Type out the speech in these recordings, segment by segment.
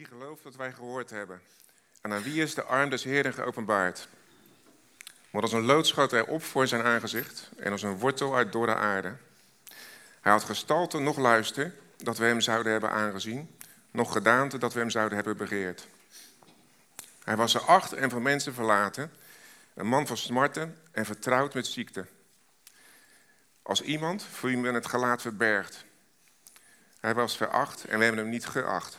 Wie gelooft wat wij gehoord hebben? En aan wie is de arm des Heeren geopenbaard? Maar als een lood hij op voor zijn aangezicht en als een wortel uit dorre aarde. Hij had gestalte nog luister dat we hem zouden hebben aangezien, nog gedaante dat we hem zouden hebben begeerd. Hij was er acht en van mensen verlaten, een man van smarten en vertrouwd met ziekte. Als iemand voor wie het gelaat verbergt. Hij was veracht en we hebben hem niet geacht.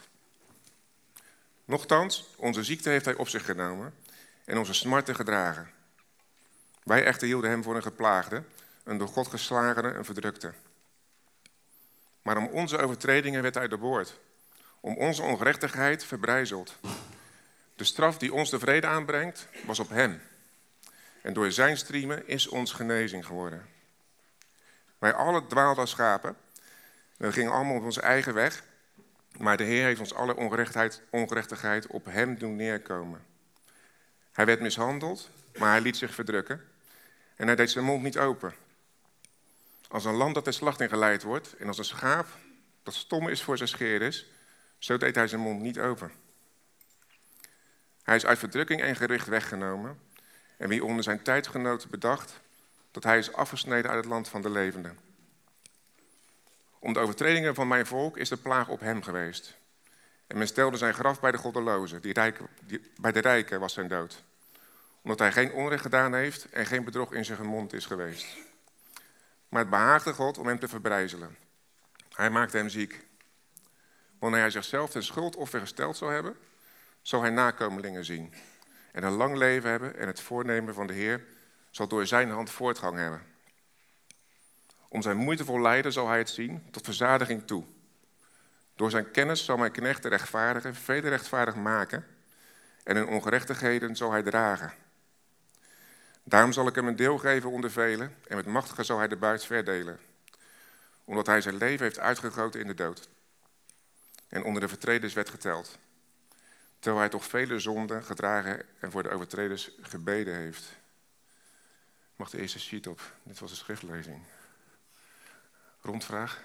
Nochtans, onze ziekte heeft hij op zich genomen en onze smarten gedragen. Wij echter hielden hem voor een geplaagde, een door God geslagene, een verdrukte. Maar om onze overtredingen werd hij doorboord, om onze ongerechtigheid verbrijzeld. De straf die ons de vrede aanbrengt, was op hem. En door zijn striemen is ons genezing geworden. Wij alle dwaalden als schapen. We gingen allemaal op onze eigen weg. Maar de Heer heeft ons alle ongerechtigheid, op hem doen neerkomen. Hij werd mishandeld, maar hij liet zich verdrukken. En hij deed zijn mond niet open. Als een lam dat ter slachting geleid wordt, en als een schaap dat stom is voor zijn scheerders, zo deed hij zijn mond niet open. Hij is uit verdrukking en gericht weggenomen. En wie onder zijn tijdgenoten bedacht dat hij is afgesneden uit het land van de levenden. Om de overtredingen van mijn volk is de plaag op hem geweest. En men stelde zijn graf bij de goddelozen. Die bij de rijken was zijn dood. Omdat hij geen onrecht gedaan heeft en geen bedrog in zijn mond is geweest. Maar het behaagde God om hem te verbrijzelen. Hij maakte hem ziek. Wanneer hij zichzelf ten schuldoffer gesteld zou hebben, zal hij nakomelingen zien. En een lang leven hebben en het voornemen van de Heer zal door zijn hand voortgang hebben. Om zijn moeitevol lijden zal hij het zien, tot verzadiging toe. Door zijn kennis zal mijn knecht de rechtvaardigen vele rechtvaardig maken en hun ongerechtigheden zal hij dragen. Daarom zal ik hem een deel geven onder velen en met machtige zal hij de buit verdelen. Omdat hij zijn leven heeft uitgegoten in de dood en onder de vertreders werd geteld. Terwijl hij toch vele zonden gedragen en voor de overtreders gebeden heeft. Mag de eerste sheet op. Dit was de schriftlezing. Rondvraag.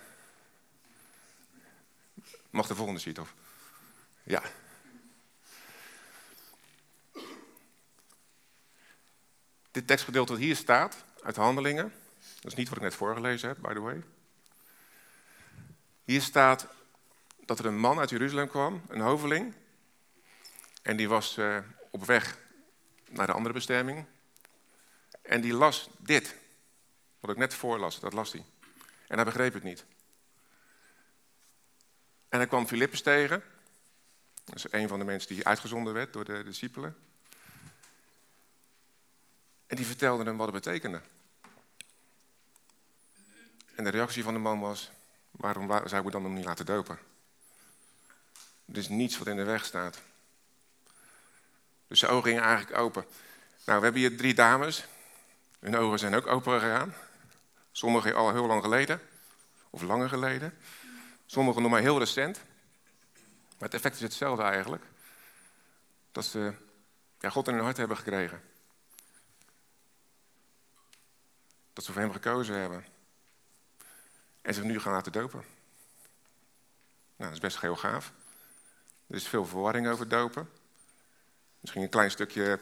Mag de volgende sheet op? Ja. Dit tekstgedeelte dat hier staat, uit Handelingen, dat is niet wat ik net voorgelezen heb, by the way. Hier staat dat er een man uit Jeruzalem kwam, een hoveling, en die was uh, op weg naar de andere bestemming. En die las dit, wat ik net voorlas, dat las hij. En hij begreep het niet. En hij kwam Filippus tegen. Dat is een van de mensen die uitgezonden werd door de discipelen. En die vertelde hem wat het betekende. En de reactie van de man was: waarom zou ik dan hem niet laten dopen? Er is niets wat in de weg staat. Dus zijn ogen gingen eigenlijk open. Nou, we hebben hier drie dames. Hun ogen zijn ook open gegaan. Sommigen al heel lang geleden, of langer geleden. Sommigen nog maar heel recent. Maar het effect is hetzelfde eigenlijk. Dat ze ja, God in hun hart hebben gekregen. Dat ze voor hem gekozen hebben. En zich nu gaan laten dopen. Nou, dat is best heel gaaf. Er is veel verwarring over dopen. Misschien een klein stukje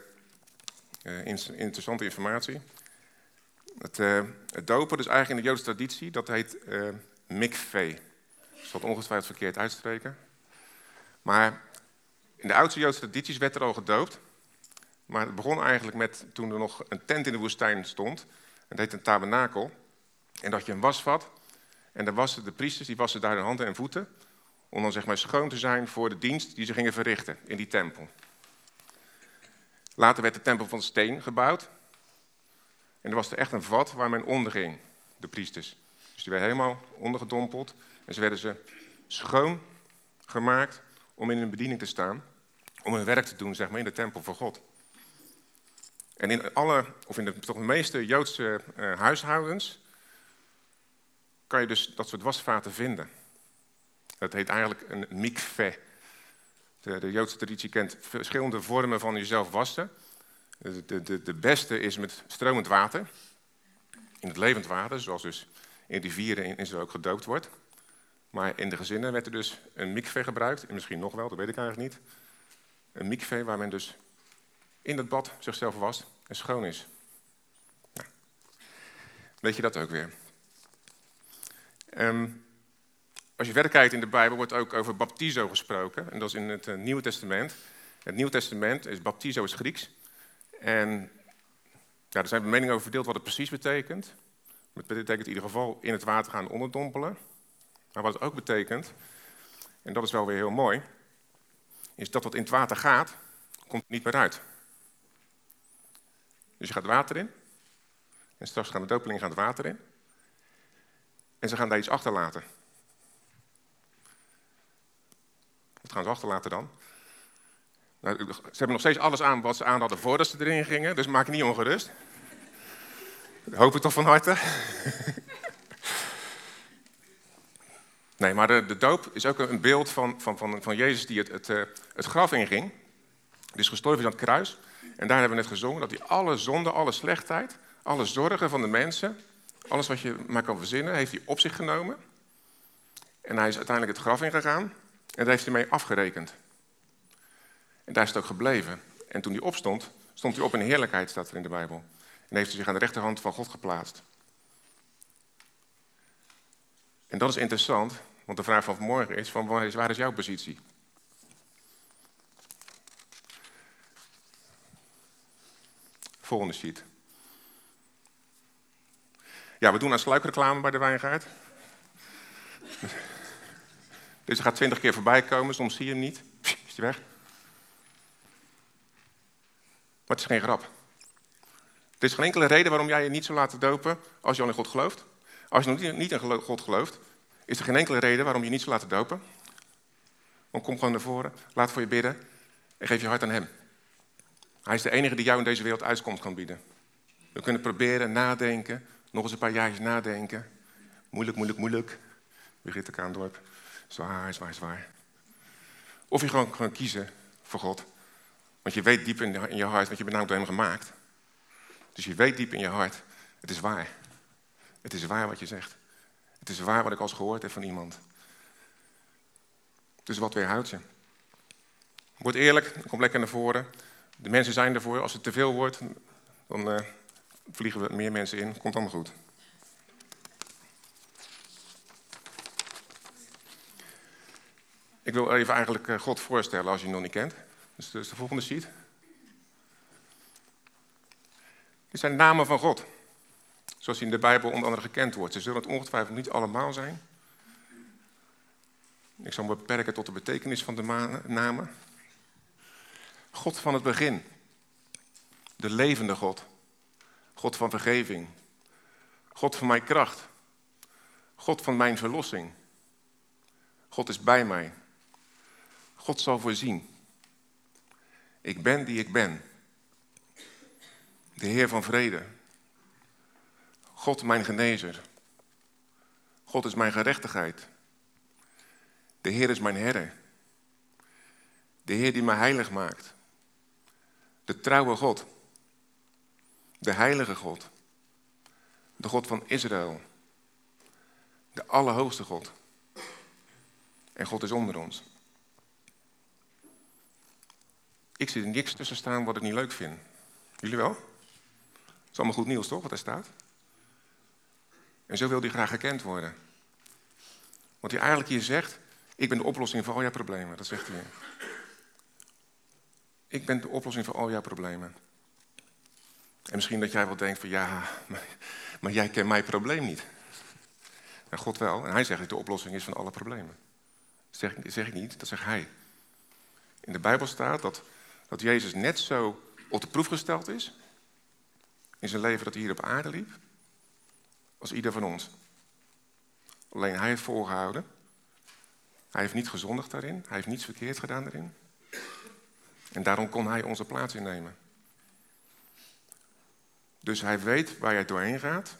uh, interessante informatie. Het, uh, het, dopen, dus eigenlijk in de Joodse traditie, dat heet uh, mikveh. Ik zal het ongetwijfeld verkeerd uitspreken. Maar in de oudste Joodse tradities werd er al gedoopt. Maar het begon eigenlijk met toen er nog een tent in de woestijn stond. Dat heet een tabernakel. En dat je een wasvat. En dan wassen de priesters, die wassen daar hun handen en voeten. Om dan zeg maar schoon te zijn voor de dienst die ze gingen verrichten in die tempel. Later werd de tempel van steen gebouwd. En er was er echt een vat waar men onderging, de priesters. Dus die werden helemaal ondergedompeld. En ze werden ze schoon gemaakt om in hun bediening te staan. Om hun werk te doen, zeg maar, in de tempel van God. En in alle, of in de, toch de meeste Joodse uh, huishoudens kan je dus dat soort wasvaten vinden. Dat heet eigenlijk een mikveh. De, de, Joodse traditie kent verschillende vormen van jezelf wassen. De, de, de, beste is met stromend water. In het levend water, zoals dus in rivieren in Israël ook gedoopt wordt. Maar in de gezinnen werd er dus een mikvee gebruikt. En misschien nog wel, dat weet ik eigenlijk niet. Een mikvee waar men dus in het bad zichzelf was en schoon is. Nou, weet je dat ook weer. Um, als je verder kijkt in de Bijbel, wordt ook over baptizo gesproken. En dat is in het uh, Nieuwe Testament. Het Nieuwe Testament is baptizo is Grieks. En ja, er zijn meningen over verdeeld wat het precies betekent. Het betekent in ieder geval in het water gaan onderdompelen. Maar wat het ook betekent, en dat is wel weer heel mooi, is dat wat in het water gaat, komt niet meer uit. Dus je gaat water in. En straks gaan de dopelingen gaan het water in. En ze gaan daar iets achterlaten. Wat gaan ze achterlaten dan? Nou, ze hebben nog steeds alles aan wat ze aan hadden voordat ze erin gingen, dus maak je niet ongerust. Dat hoop ik toch van harte. Nee, maar de, doop is ook een beeld van, van, van, van Jezus die het, het, eh, het graf inging. Dus gestorven is aan het kruis. En daar hebben we net gezongen dat hij alle zonde, alle slechtheid, alle zorgen van de mensen, alles wat je maar kan verzinnen, heeft hij op zich genomen. En hij is uiteindelijk het graf ingegaan en daar heeft hij mee afgerekend. En daar is het ook gebleven. En toen hij opstond, stond hij op in heerlijkheid, staat er in de Bijbel. En heeft hij zich aan de rechterhand van God geplaatst. En dat is interessant, want de vraag van vanmorgen is, van waar, is waar is jouw positie? Volgende sheet. Ja, we doen aan sluikreclame bij de wijngaard. Deze gaat twintig keer voorbij komen, soms zie je hem niet. Is hij weg? Maar het is geen grap. Er is geen enkele reden waarom jij je niet zou laten dopen als je al in God gelooft. Als je nog niet in God gelooft, is er geen enkele reden waarom je niet zou laten dopen. Want kom gewoon naar voren, laat voor je bidden en geef je hart aan Hem. Hij is de enige die jou in deze wereld uitkomst kan bieden. We kunnen proberen, nadenken, nog eens een paar jaartjes nadenken. Moeilijk, moeilijk, moeilijk. Brigitte Kaandorp. Zwaar, zwaar, zwaar. Of je gewoon, gewoon kiezen voor God. Want je weet diep in, in je hart, want je bent namelijk door Hem gemaakt. Dus je weet diep in je hart, het is waar. Het is waar wat je zegt. Het is waar wat ik al eens gehoord heb van iemand. Dus wat weerhoudt je? Word eerlijk, kom lekker naar voren. De mensen zijn ervoor. Als het te veel wordt, dan uh, vliegen we meer mensen in. Komt allemaal goed. Ik wil even eigenlijk eh, God voorstellen als je hem nog niet kent. Dus, dus de volgende sheet. Dit zijn namen van God. Zoals in de Bijbel onder andere gekend wordt. Ze zullen het ongetwijfeld niet allemaal zijn. Ik zal me beperken tot de betekenis van de namen. God van het begin. De levende God. God van vergeving. God van mijn kracht. God van mijn verlossing. God is bij mij. God zal voorzien. Ik ben die ik ben. De Heer van vrede. God mijn genezer. God is mijn gerechtigheid. De Heer is mijn herder. De Heer die mij heilig maakt. De trouwe God. De heilige God. De God van Israël. De Allerhoogste God. En God is onder ons. Ik zie er niks tussen staan wat ik niet leuk vind. Jullie wel? Het is allemaal goed nieuws, toch, wat er staat? En zo wil hij graag gekend worden. Want hij eigenlijk hier zegt, ik ben de oplossing voor al jouw problemen. Dat zegt hij. Ik ben de oplossing voor al jouw problemen. En misschien dat jij wel denkt van ja, maar, jij kent mijn probleem niet. Nou, God wel. En hij zegt dat de oplossing is van alle problemen. Dat zeg, zeg ik niet, dat zegt hij. In de Bijbel staat dat, dat Jezus net zo op de proef gesteld is. In zijn leven dat hij hier op aarde liep als ieder van ons. Alleen hij heeft volgehouden. Hij heeft niet gezondigd daarin. Hij heeft niets verkeerd gedaan daarin. En daarom kon hij onze plaats innemen. Dus hij weet waar jij doorheen gaat.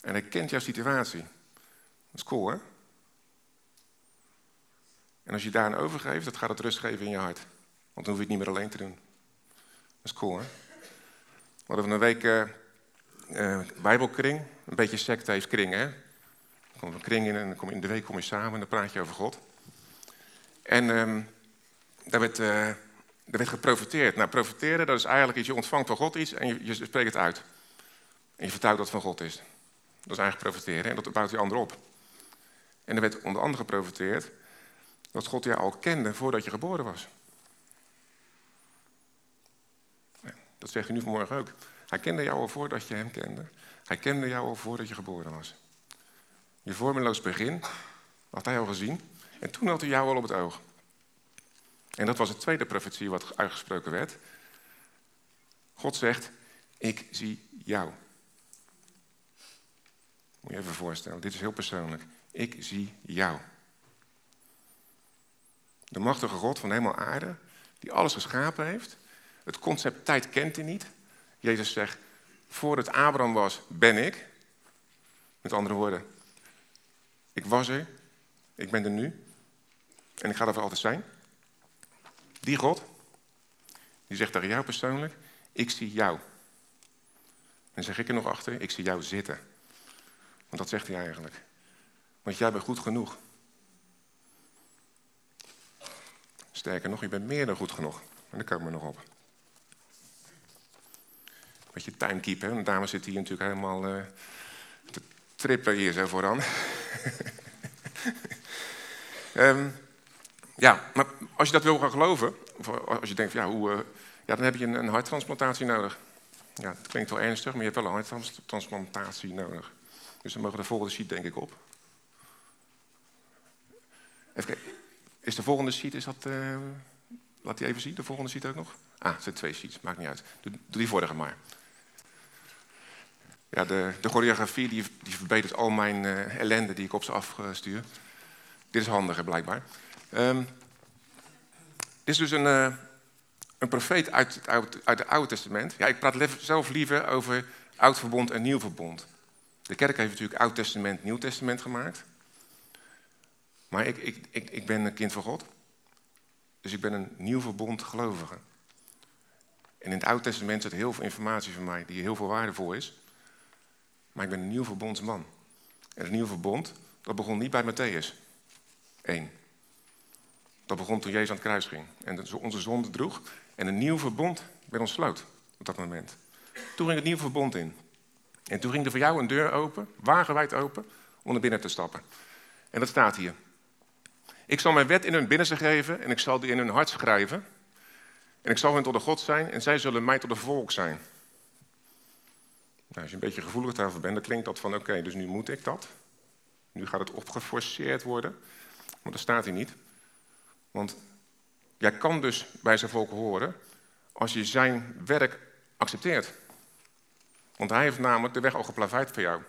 En hij kent jouw situatie. Dat is cool, hè? En als je daar aan overgeeft, dat gaat het rust geven in je hart. Want dan hoef je het niet meer alleen te doen. Dat is cool, hè? We hadden een week uh, bijbelkring. Een beetje secte heeft kring, hè? kom een kring in en kom in de week kom je samen en dan praat je over God. En ehm, daar, werd, daar werd geprofiteerd. Nou, profiteren, dat is eigenlijk iets, je ontvangt van God iets en je, je spreekt het uit. En je vertelt dat het van God is. Dat is eigenlijk profiteren en dat bouwt die ander op. En er werd onder andere geprofiteerd dat God jou al kende voordat je geboren was. Dat zegt hij nu vanmorgen ook. Hij kende jou al voordat je hem kende. Hij kende jou al voordat je geboren was. Je vormeloos begin had hij al gezien. En toen had hij jou al op het oog. En dat was de tweede profetie wat uitgesproken werd. God zegt, ik zie jou. Moet je even voorstellen, dit is heel persoonlijk. Ik zie jou. De machtige God van hemel aarde, die alles geschapen heeft. Het concept tijd kent hij niet. Jezus zegt, voor het Abraham was, ben ik. Met andere woorden, ik was er, ik ben er nu en ik ga er voor altijd zijn. Die God, die zegt tegen jou persoonlijk, ik zie jou. En zeg ik er nog achter, ik zie jou zitten. Want dat zegt hij eigenlijk. Want jij bent goed genoeg. Sterker nog, je bent meer dan goed genoeg. En daar komen we nog op. Beetje timekeep, hè? De dame zit hier natuurlijk helemaal uh, te trippen hier zo vooraan. um, ja, maar als je dat wil gaan geloven, of als je denkt, ja, hoe, uh, ja, dan heb je een, een harttransplantatie nodig. Ja, het klinkt wel ernstig, maar je hebt wel een harttransplantatie nodig. Dus dan mogen de volgende sheet denk ik op. Even kijken. Is de volgende sheet, is dat... Uh, laat die even zien, de volgende sheet ook nog. Ah, het zijn twee sheets, maakt niet uit. Doe, doe die vorige maar. Ja, de, de choreografie die, die verbetert al mijn uh, ellende die ik op ze afstuur. Dit is handiger blijkbaar. Um, dit is dus een, uh, een profeet uit het, Oude, uit het Oude Testament. Ja, ik praat zelf liever over Oud Verbond en Nieuw Verbond. De kerk heeft natuurlijk Oud Testament, Nieuw Testament gemaakt. Maar ik, ik, ik, ik ben een kind van God. Dus ik ben een nieuw verbond gelovige. En in het Oude Testament zit heel veel informatie van mij die heel veel waardevol is. Maar ik ben een nieuw verbondsman. En het nieuwe verbond, dat begon niet bij Matthäus 1. Dat begon toen Jezus aan het kruis ging. En onze zonde droeg. En een nieuw verbond werd ons sloot op dat moment. Toen ging het nieuwe verbond in. En toen ging er voor jou een deur open, wagenwijd open, om naar binnen te stappen. En dat staat hier. Ik zal mijn wet in hun binnenste geven en ik zal die in hun hart schrijven. En ik zal hen tot de God zijn en zij zullen mij tot de volk zijn. Nou, als je een beetje gevoelig daarvoor bent, dan klinkt dat van oké, dus nu moet ik dat. Nu gaat het opgeforceerd worden. Maar dat staat hier niet. Want jij kan dus bij zijn volk horen als je zijn werk accepteert. Want hij heeft namelijk de weg al geplaveid voor jou.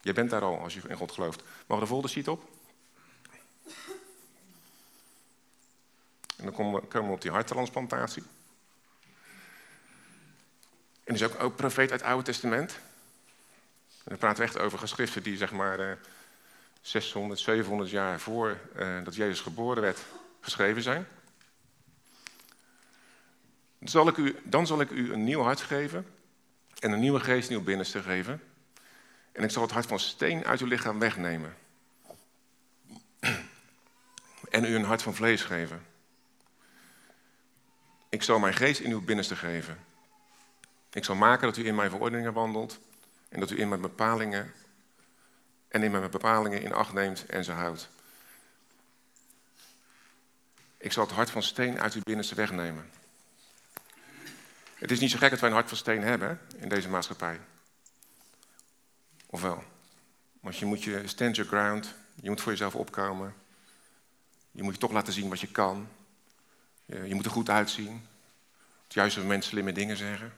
Je bent daar al als je in God gelooft. Mag de volgende sheet op? Dan komen op die harttransplantatie. En is ook, ook profeet uit het Oude Testament. En dan praten we echt over geschriften die zeg maar 600, eh, 700 jaar voor uh, dat Jezus geboren werd geschreven zijn. Dan zal, ik u, dan zal ik u een nieuw hart geven en een nieuwe geest nieuw binnenste geven. En ik zal het hart van steen uit uw lichaam wegnemen. En u een hart van vlees geven. Ik zal mijn geest in uw binnenste geven. Ik zal maken dat u in mijn verordeningen wandelt en dat u in mijn bepalingen en in mijn bepalingen in acht neemt en ze houdt. Ik zal het hart van steen uit uw binnenste wegnemen. Het is niet zo gek dat wij een hart van steen hebben in deze maatschappij. Ofwel? Want je moet je stand your ground, je moet voor jezelf opkomen. Je moet je toch laten zien wat je kan. Je moet er goed uitzien. Op het juiste moment slimme dingen zeggen.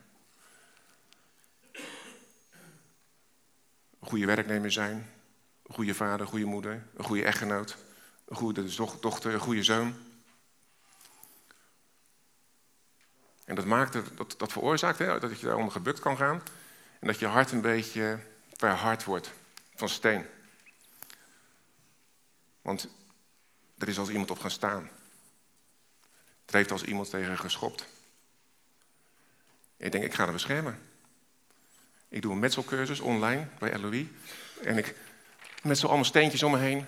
Een goede werknemer zijn. Een goede vader, een goede moeder. Een goede echtgenoot. Een goede dochter, een goede zoon. En dat, maakt dat, dat veroorzaakt hè, dat je daaronder gebukt kan gaan. En dat je hart een beetje verhard wordt van steen. Want er is als iemand op gaan staan. Er heeft als iemand tegen geschopt. ik denk, ik ga er beschermen. Ik doe een metselcursus online bij LOE. En ik met zo allemaal steentjes om me heen.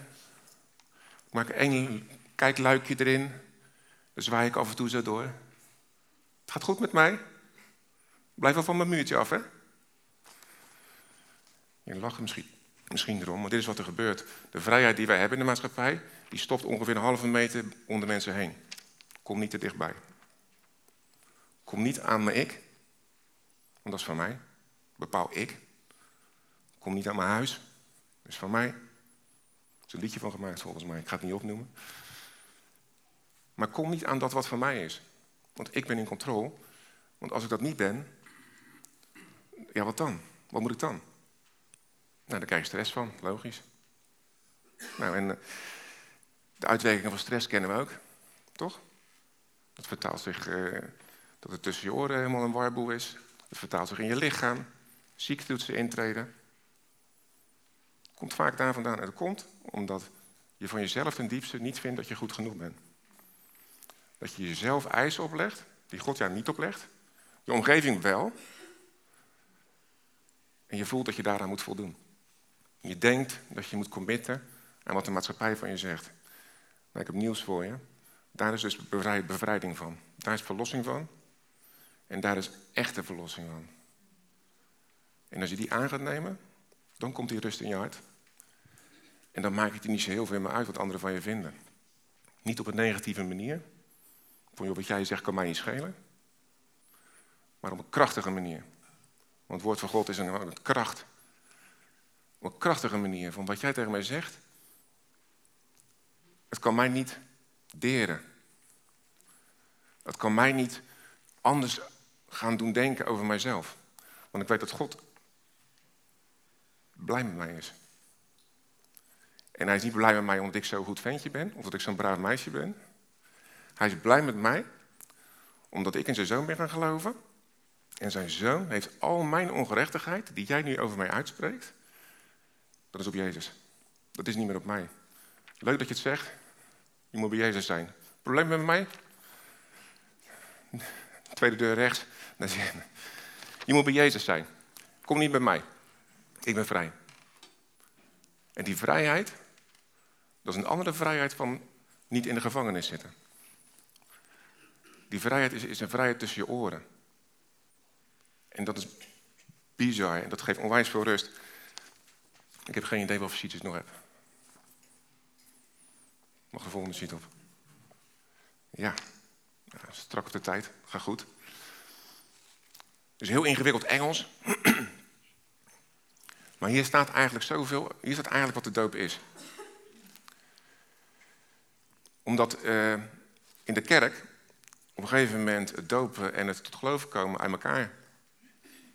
Ik maak één kijkluikje erin. Dan zwaai ik af en toe zo door. Het gaat goed met mij. Blijf wel van mijn muurtje af, hè? Je lacht misschien, misschien erom, maar dit is wat er gebeurt. De vrijheid die wij hebben in de maatschappij, die stopt ongeveer een halve meter onder mensen heen. Kom niet te dichtbij. Kom niet aan mijn ik, want dat is van mij. Bepaal ik. Kom niet aan mijn huis, dat is van mij. Er is een liedje van gemaakt volgens mij, ik ga het niet opnoemen. Maar kom niet aan dat wat van mij is. Want ik ben in controle. Want als ik dat niet ben, ja wat dan? Wat moet ik dan? Nou, daar krijg je stress van, logisch. Nou, en eh, de uitwerkingen van stress kennen we ook, toch? Dat vertaalt zich uh, dat het tussen je oren helemaal een warboel is. Het vertaalt zich in je lichaam. Ziekte intreden. Komt vaak daar vandaan. En dat komt omdat je van jezelf ten diepste niet vindt dat je goed genoeg bent. Dat je jezelf eisen oplegt, die God jou niet oplegt. Je omgeving wel. En je voelt dat je daaraan moet voldoen. Je denkt dat je moet committen aan wat de maatschappij van je zegt. Maar ik heb nieuws voor je. Daar is dus bevrijding van. Daar is verlossing van. En daar is echte verlossing van. En als je die aan gaat nemen, dan komt die rust in je hart. En dan maakt het je niet zo heel veel meer uit wat anderen van je vinden. Niet op een negatieve manier. Van wat jij zegt kan mij niet schelen. Maar op een krachtige manier. Want het woord van God is een, kracht. Op een krachtige manier. Van wat jij tegen mij zegt. Het kan mij niet deren. Het kan mij niet anders gaan doen denken over mijzelf. Want ik weet dat God blij met mij is. En hij is niet blij met mij omdat ik zo'n goed ventje ben, of dat ik zo'n braaf meisje ben. Hij is blij met mij omdat ik in zijn zoon ben gaan geloven. En zijn zoon heeft al mijn ongerechtigheid, die jij nu over mij uitspreekt, dat is op Jezus. Dat is niet meer op mij. Leuk dat je het zegt. Je moet bij Jezus zijn. Probleem met mij? Tweede deur rechts. Je moet bij Jezus zijn. Kom niet bij mij. Ik ben vrij. En die vrijheid, dat is een andere vrijheid van niet in de gevangenis zitten. Die vrijheid is, is een vrijheid tussen je oren. En dat is bizar en dat geeft onwijs veel rust. Ik heb geen idee sheets ik nog heb. Mag de volgende sheet op? Ja, strak op de tijd. Gaat goed. Dus heel ingewikkeld Engels. maar hier staat eigenlijk zoveel. Hier staat eigenlijk wat de doop is. Omdat uh, in de kerk op een gegeven moment het dopen en het tot geloof komen uit elkaar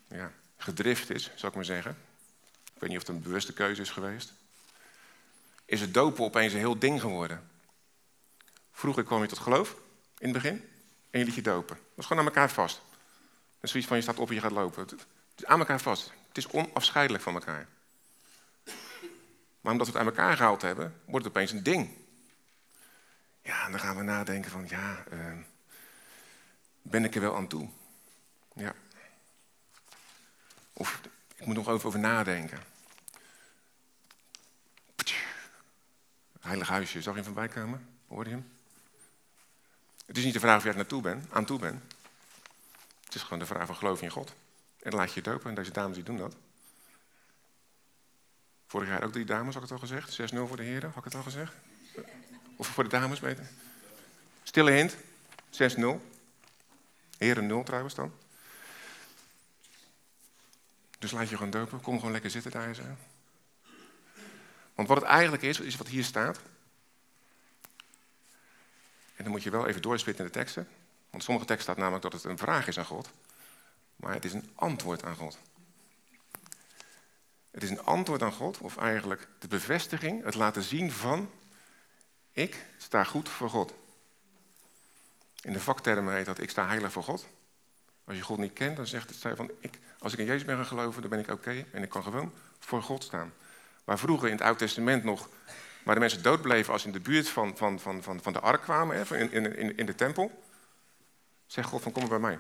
ja, gedrift is, zou ik maar zeggen. Ik weet niet of het een bewuste keuze is geweest. Is het dopen opeens een heel ding geworden. Vroeger kwam je tot geloof in het begin en je liet je dopen. Dat was gewoon aan elkaar vast. En zoiets van je staat op en je gaat lopen. Het is aan elkaar vast. Het is onafscheidelijk van elkaar. Maar omdat we het aan elkaar gehaald hebben, wordt het opeens een ding. Ja, en dan gaan we nadenken van, ja, uh, ben ik er wel aan toe? Ja. Of ik moet nog even over nadenken. Heilig huisje, zag je hem voorbij komen? Hoorde je hem? Het is niet de vraag of je er naartoe bent, aan toe bent. Het is gewoon de vraag van geloof je in God. En laat je het open. En deze dames die doen dat. Vorig jaar ook drie dames, had ik het al gezegd. 6-0 voor de heren, had ik het al gezegd. Of voor de dames beter. Stille hint, 6-0. Heren 0 trouwens dan. Dus laat je gewoon dopen. Kom gewoon lekker zitten daar zo. Want wat het eigenlijk is, is wat hier staat. En dan moet je wel even doorspitten in de teksten. Want sommige teksten staat namelijk dat het een vraag is aan God. Maar het is een antwoord aan God. Het is een antwoord aan God, of eigenlijk de bevestiging, het laten zien van... ik sta goed voor God. In de vaktermen heet dat ik sta heilig voor God. Als je God niet kent, dan zegt het van ik, als ik in Jezus ben gaan geloven, dan ben ik oké en ik kan gewoon voor God staan. Waar vroeger in het Oude Testament nog, waar de mensen dood bleven als ze in de buurt van, van, van, van, van de ark kwamen, in, in, in de tempel, zegt God van kom bij mij.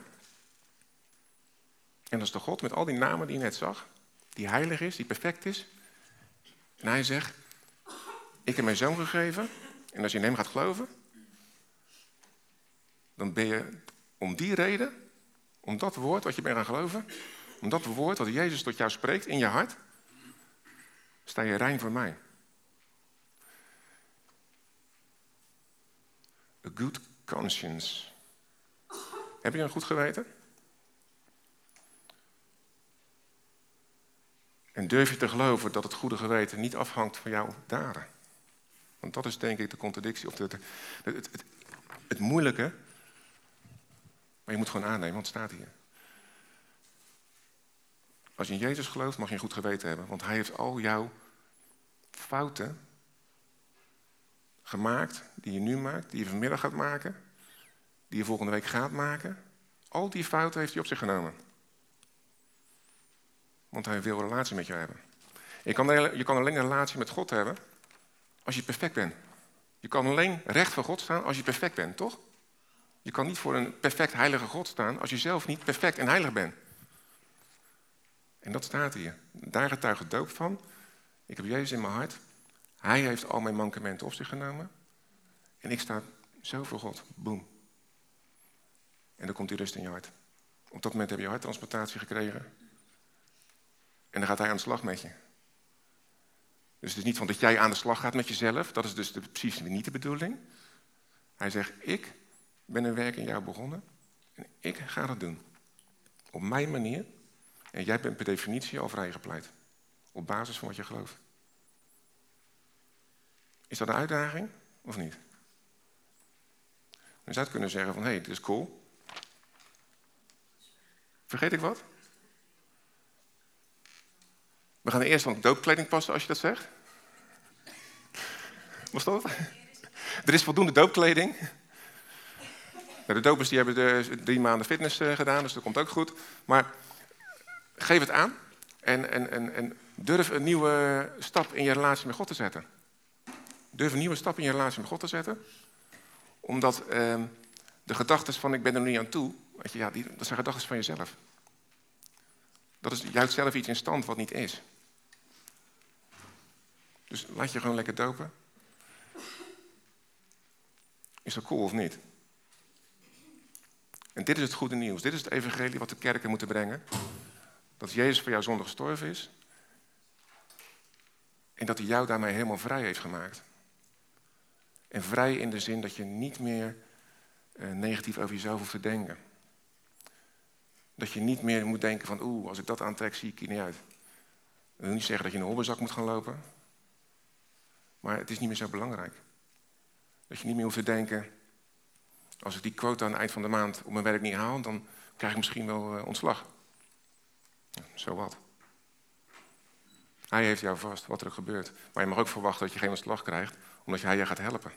En is de God met al die namen die je net zag, die heilig is, die perfect is, En hij zegt, ik heb mijn zoon gegeven. En als je in hem gaat geloven, dan ben je om die reden, om dat woord wat je bent gaan geloven, om dat woord wat Jezus tot jou spreekt in je hart, sta je rein voor mij. Good conscience. Heb je een goed geweten? En durf je te geloven dat het goede geweten niet afhangt van jouw daden? Want dat is denk ik de contradictie, of het, het, het, het moeilijke. Maar je moet gewoon aannemen, want het staat hier. Als je in Jezus gelooft, mag je een goed geweten hebben. Want hij heeft al jouw fouten gemaakt, die je nu maakt, die je vanmiddag gaat maken, die je volgende week gaat maken. Al die fouten heeft hij op zich genomen. Want hij wil een relatie met je hebben. Je kan, je kan alleen een relatie met God hebben als je perfect bent. Je kan alleen recht voor God staan als je perfect bent, toch? Je kan niet voor een perfect heilige God staan als je zelf niet perfect en heilig bent. En dat staat hier. Daar getuigt doop van. Ik heb Jezus in mijn hart. Hij heeft al mijn mankementen op zich genomen. En ik sta zo voor God. Boom. En dan komt die rust in je hart. Op dat moment heb je harttransplantatie gekregen. En dan gaat hij aan de slag met je. Dus het is niet van dat jij aan de slag gaat met jezelf. Dat is dus de, precies niet de bedoeling. Hij zegt, ik ben een werk in jou begonnen. En ik ga dat doen. Op mijn manier. En jij bent per definitie al vrijgepleit. Op basis van wat je gelooft. Is dat een uitdaging of niet? Je zou kunnen zeggen van, hé, hey, dit is cool. Vergeet ik wat? We gaan eerst van doopkleding passen als je dat zegt. Was dat? Er is voldoende doopkleding. Nou, de dopers die hebben drie maanden fitness eh, gedaan, dus dat komt ook goed. Maar geef het aan en, en, en, en durf een nieuwe stap in je relatie met God te zetten. Durf een nieuwe stap in je relatie met God te zetten. Omdat ehm, de gedachten van ik ben er nu niet aan toe, je, ja, die, dat zijn gedachten van jezelf. Dat is juist zelf iets in stand wat niet is. Dus laat je gewoon lekker dopen. Is dat cool of niet? En dit is het goede nieuws. Dit is het evangelie wat de kerken moeten brengen. Dat Jezus voor jou zonde gestorven is. En dat hij jou daarmee helemaal vrij heeft gemaakt. En vrij in de zin dat je niet meer eh, negatief over jezelf hoeft te denken. Dat je niet meer moet denken van, oeh, als ik dat aantrek, zie ik hier niet uit. Dat wil niet zeggen dat je in een hobbelzak moet gaan lopen. Maar het is niet meer zo belangrijk. Dat je niet meer hoeft te denken, als ik die quota aan het eind van de maand op mijn werk niet haal, dan krijg ik misschien wel uh, ontslag. Zo wat. Hij heeft jou vast, wat er gebeurt. Maar je mag ook verwachten dat je geen ontslag krijgt, omdat hij je gaat helpen.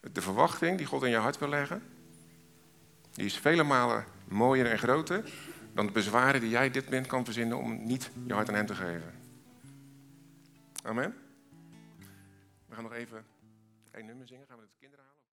De verwachting die God in je hart wil leggen, die is vele malen mooier en groter dan de bezwaren die jij dit moment kan verzinnen om niet je hart aan hem te geven. Amen. We gaan nog even één nummer zingen, gaan we het kinderen.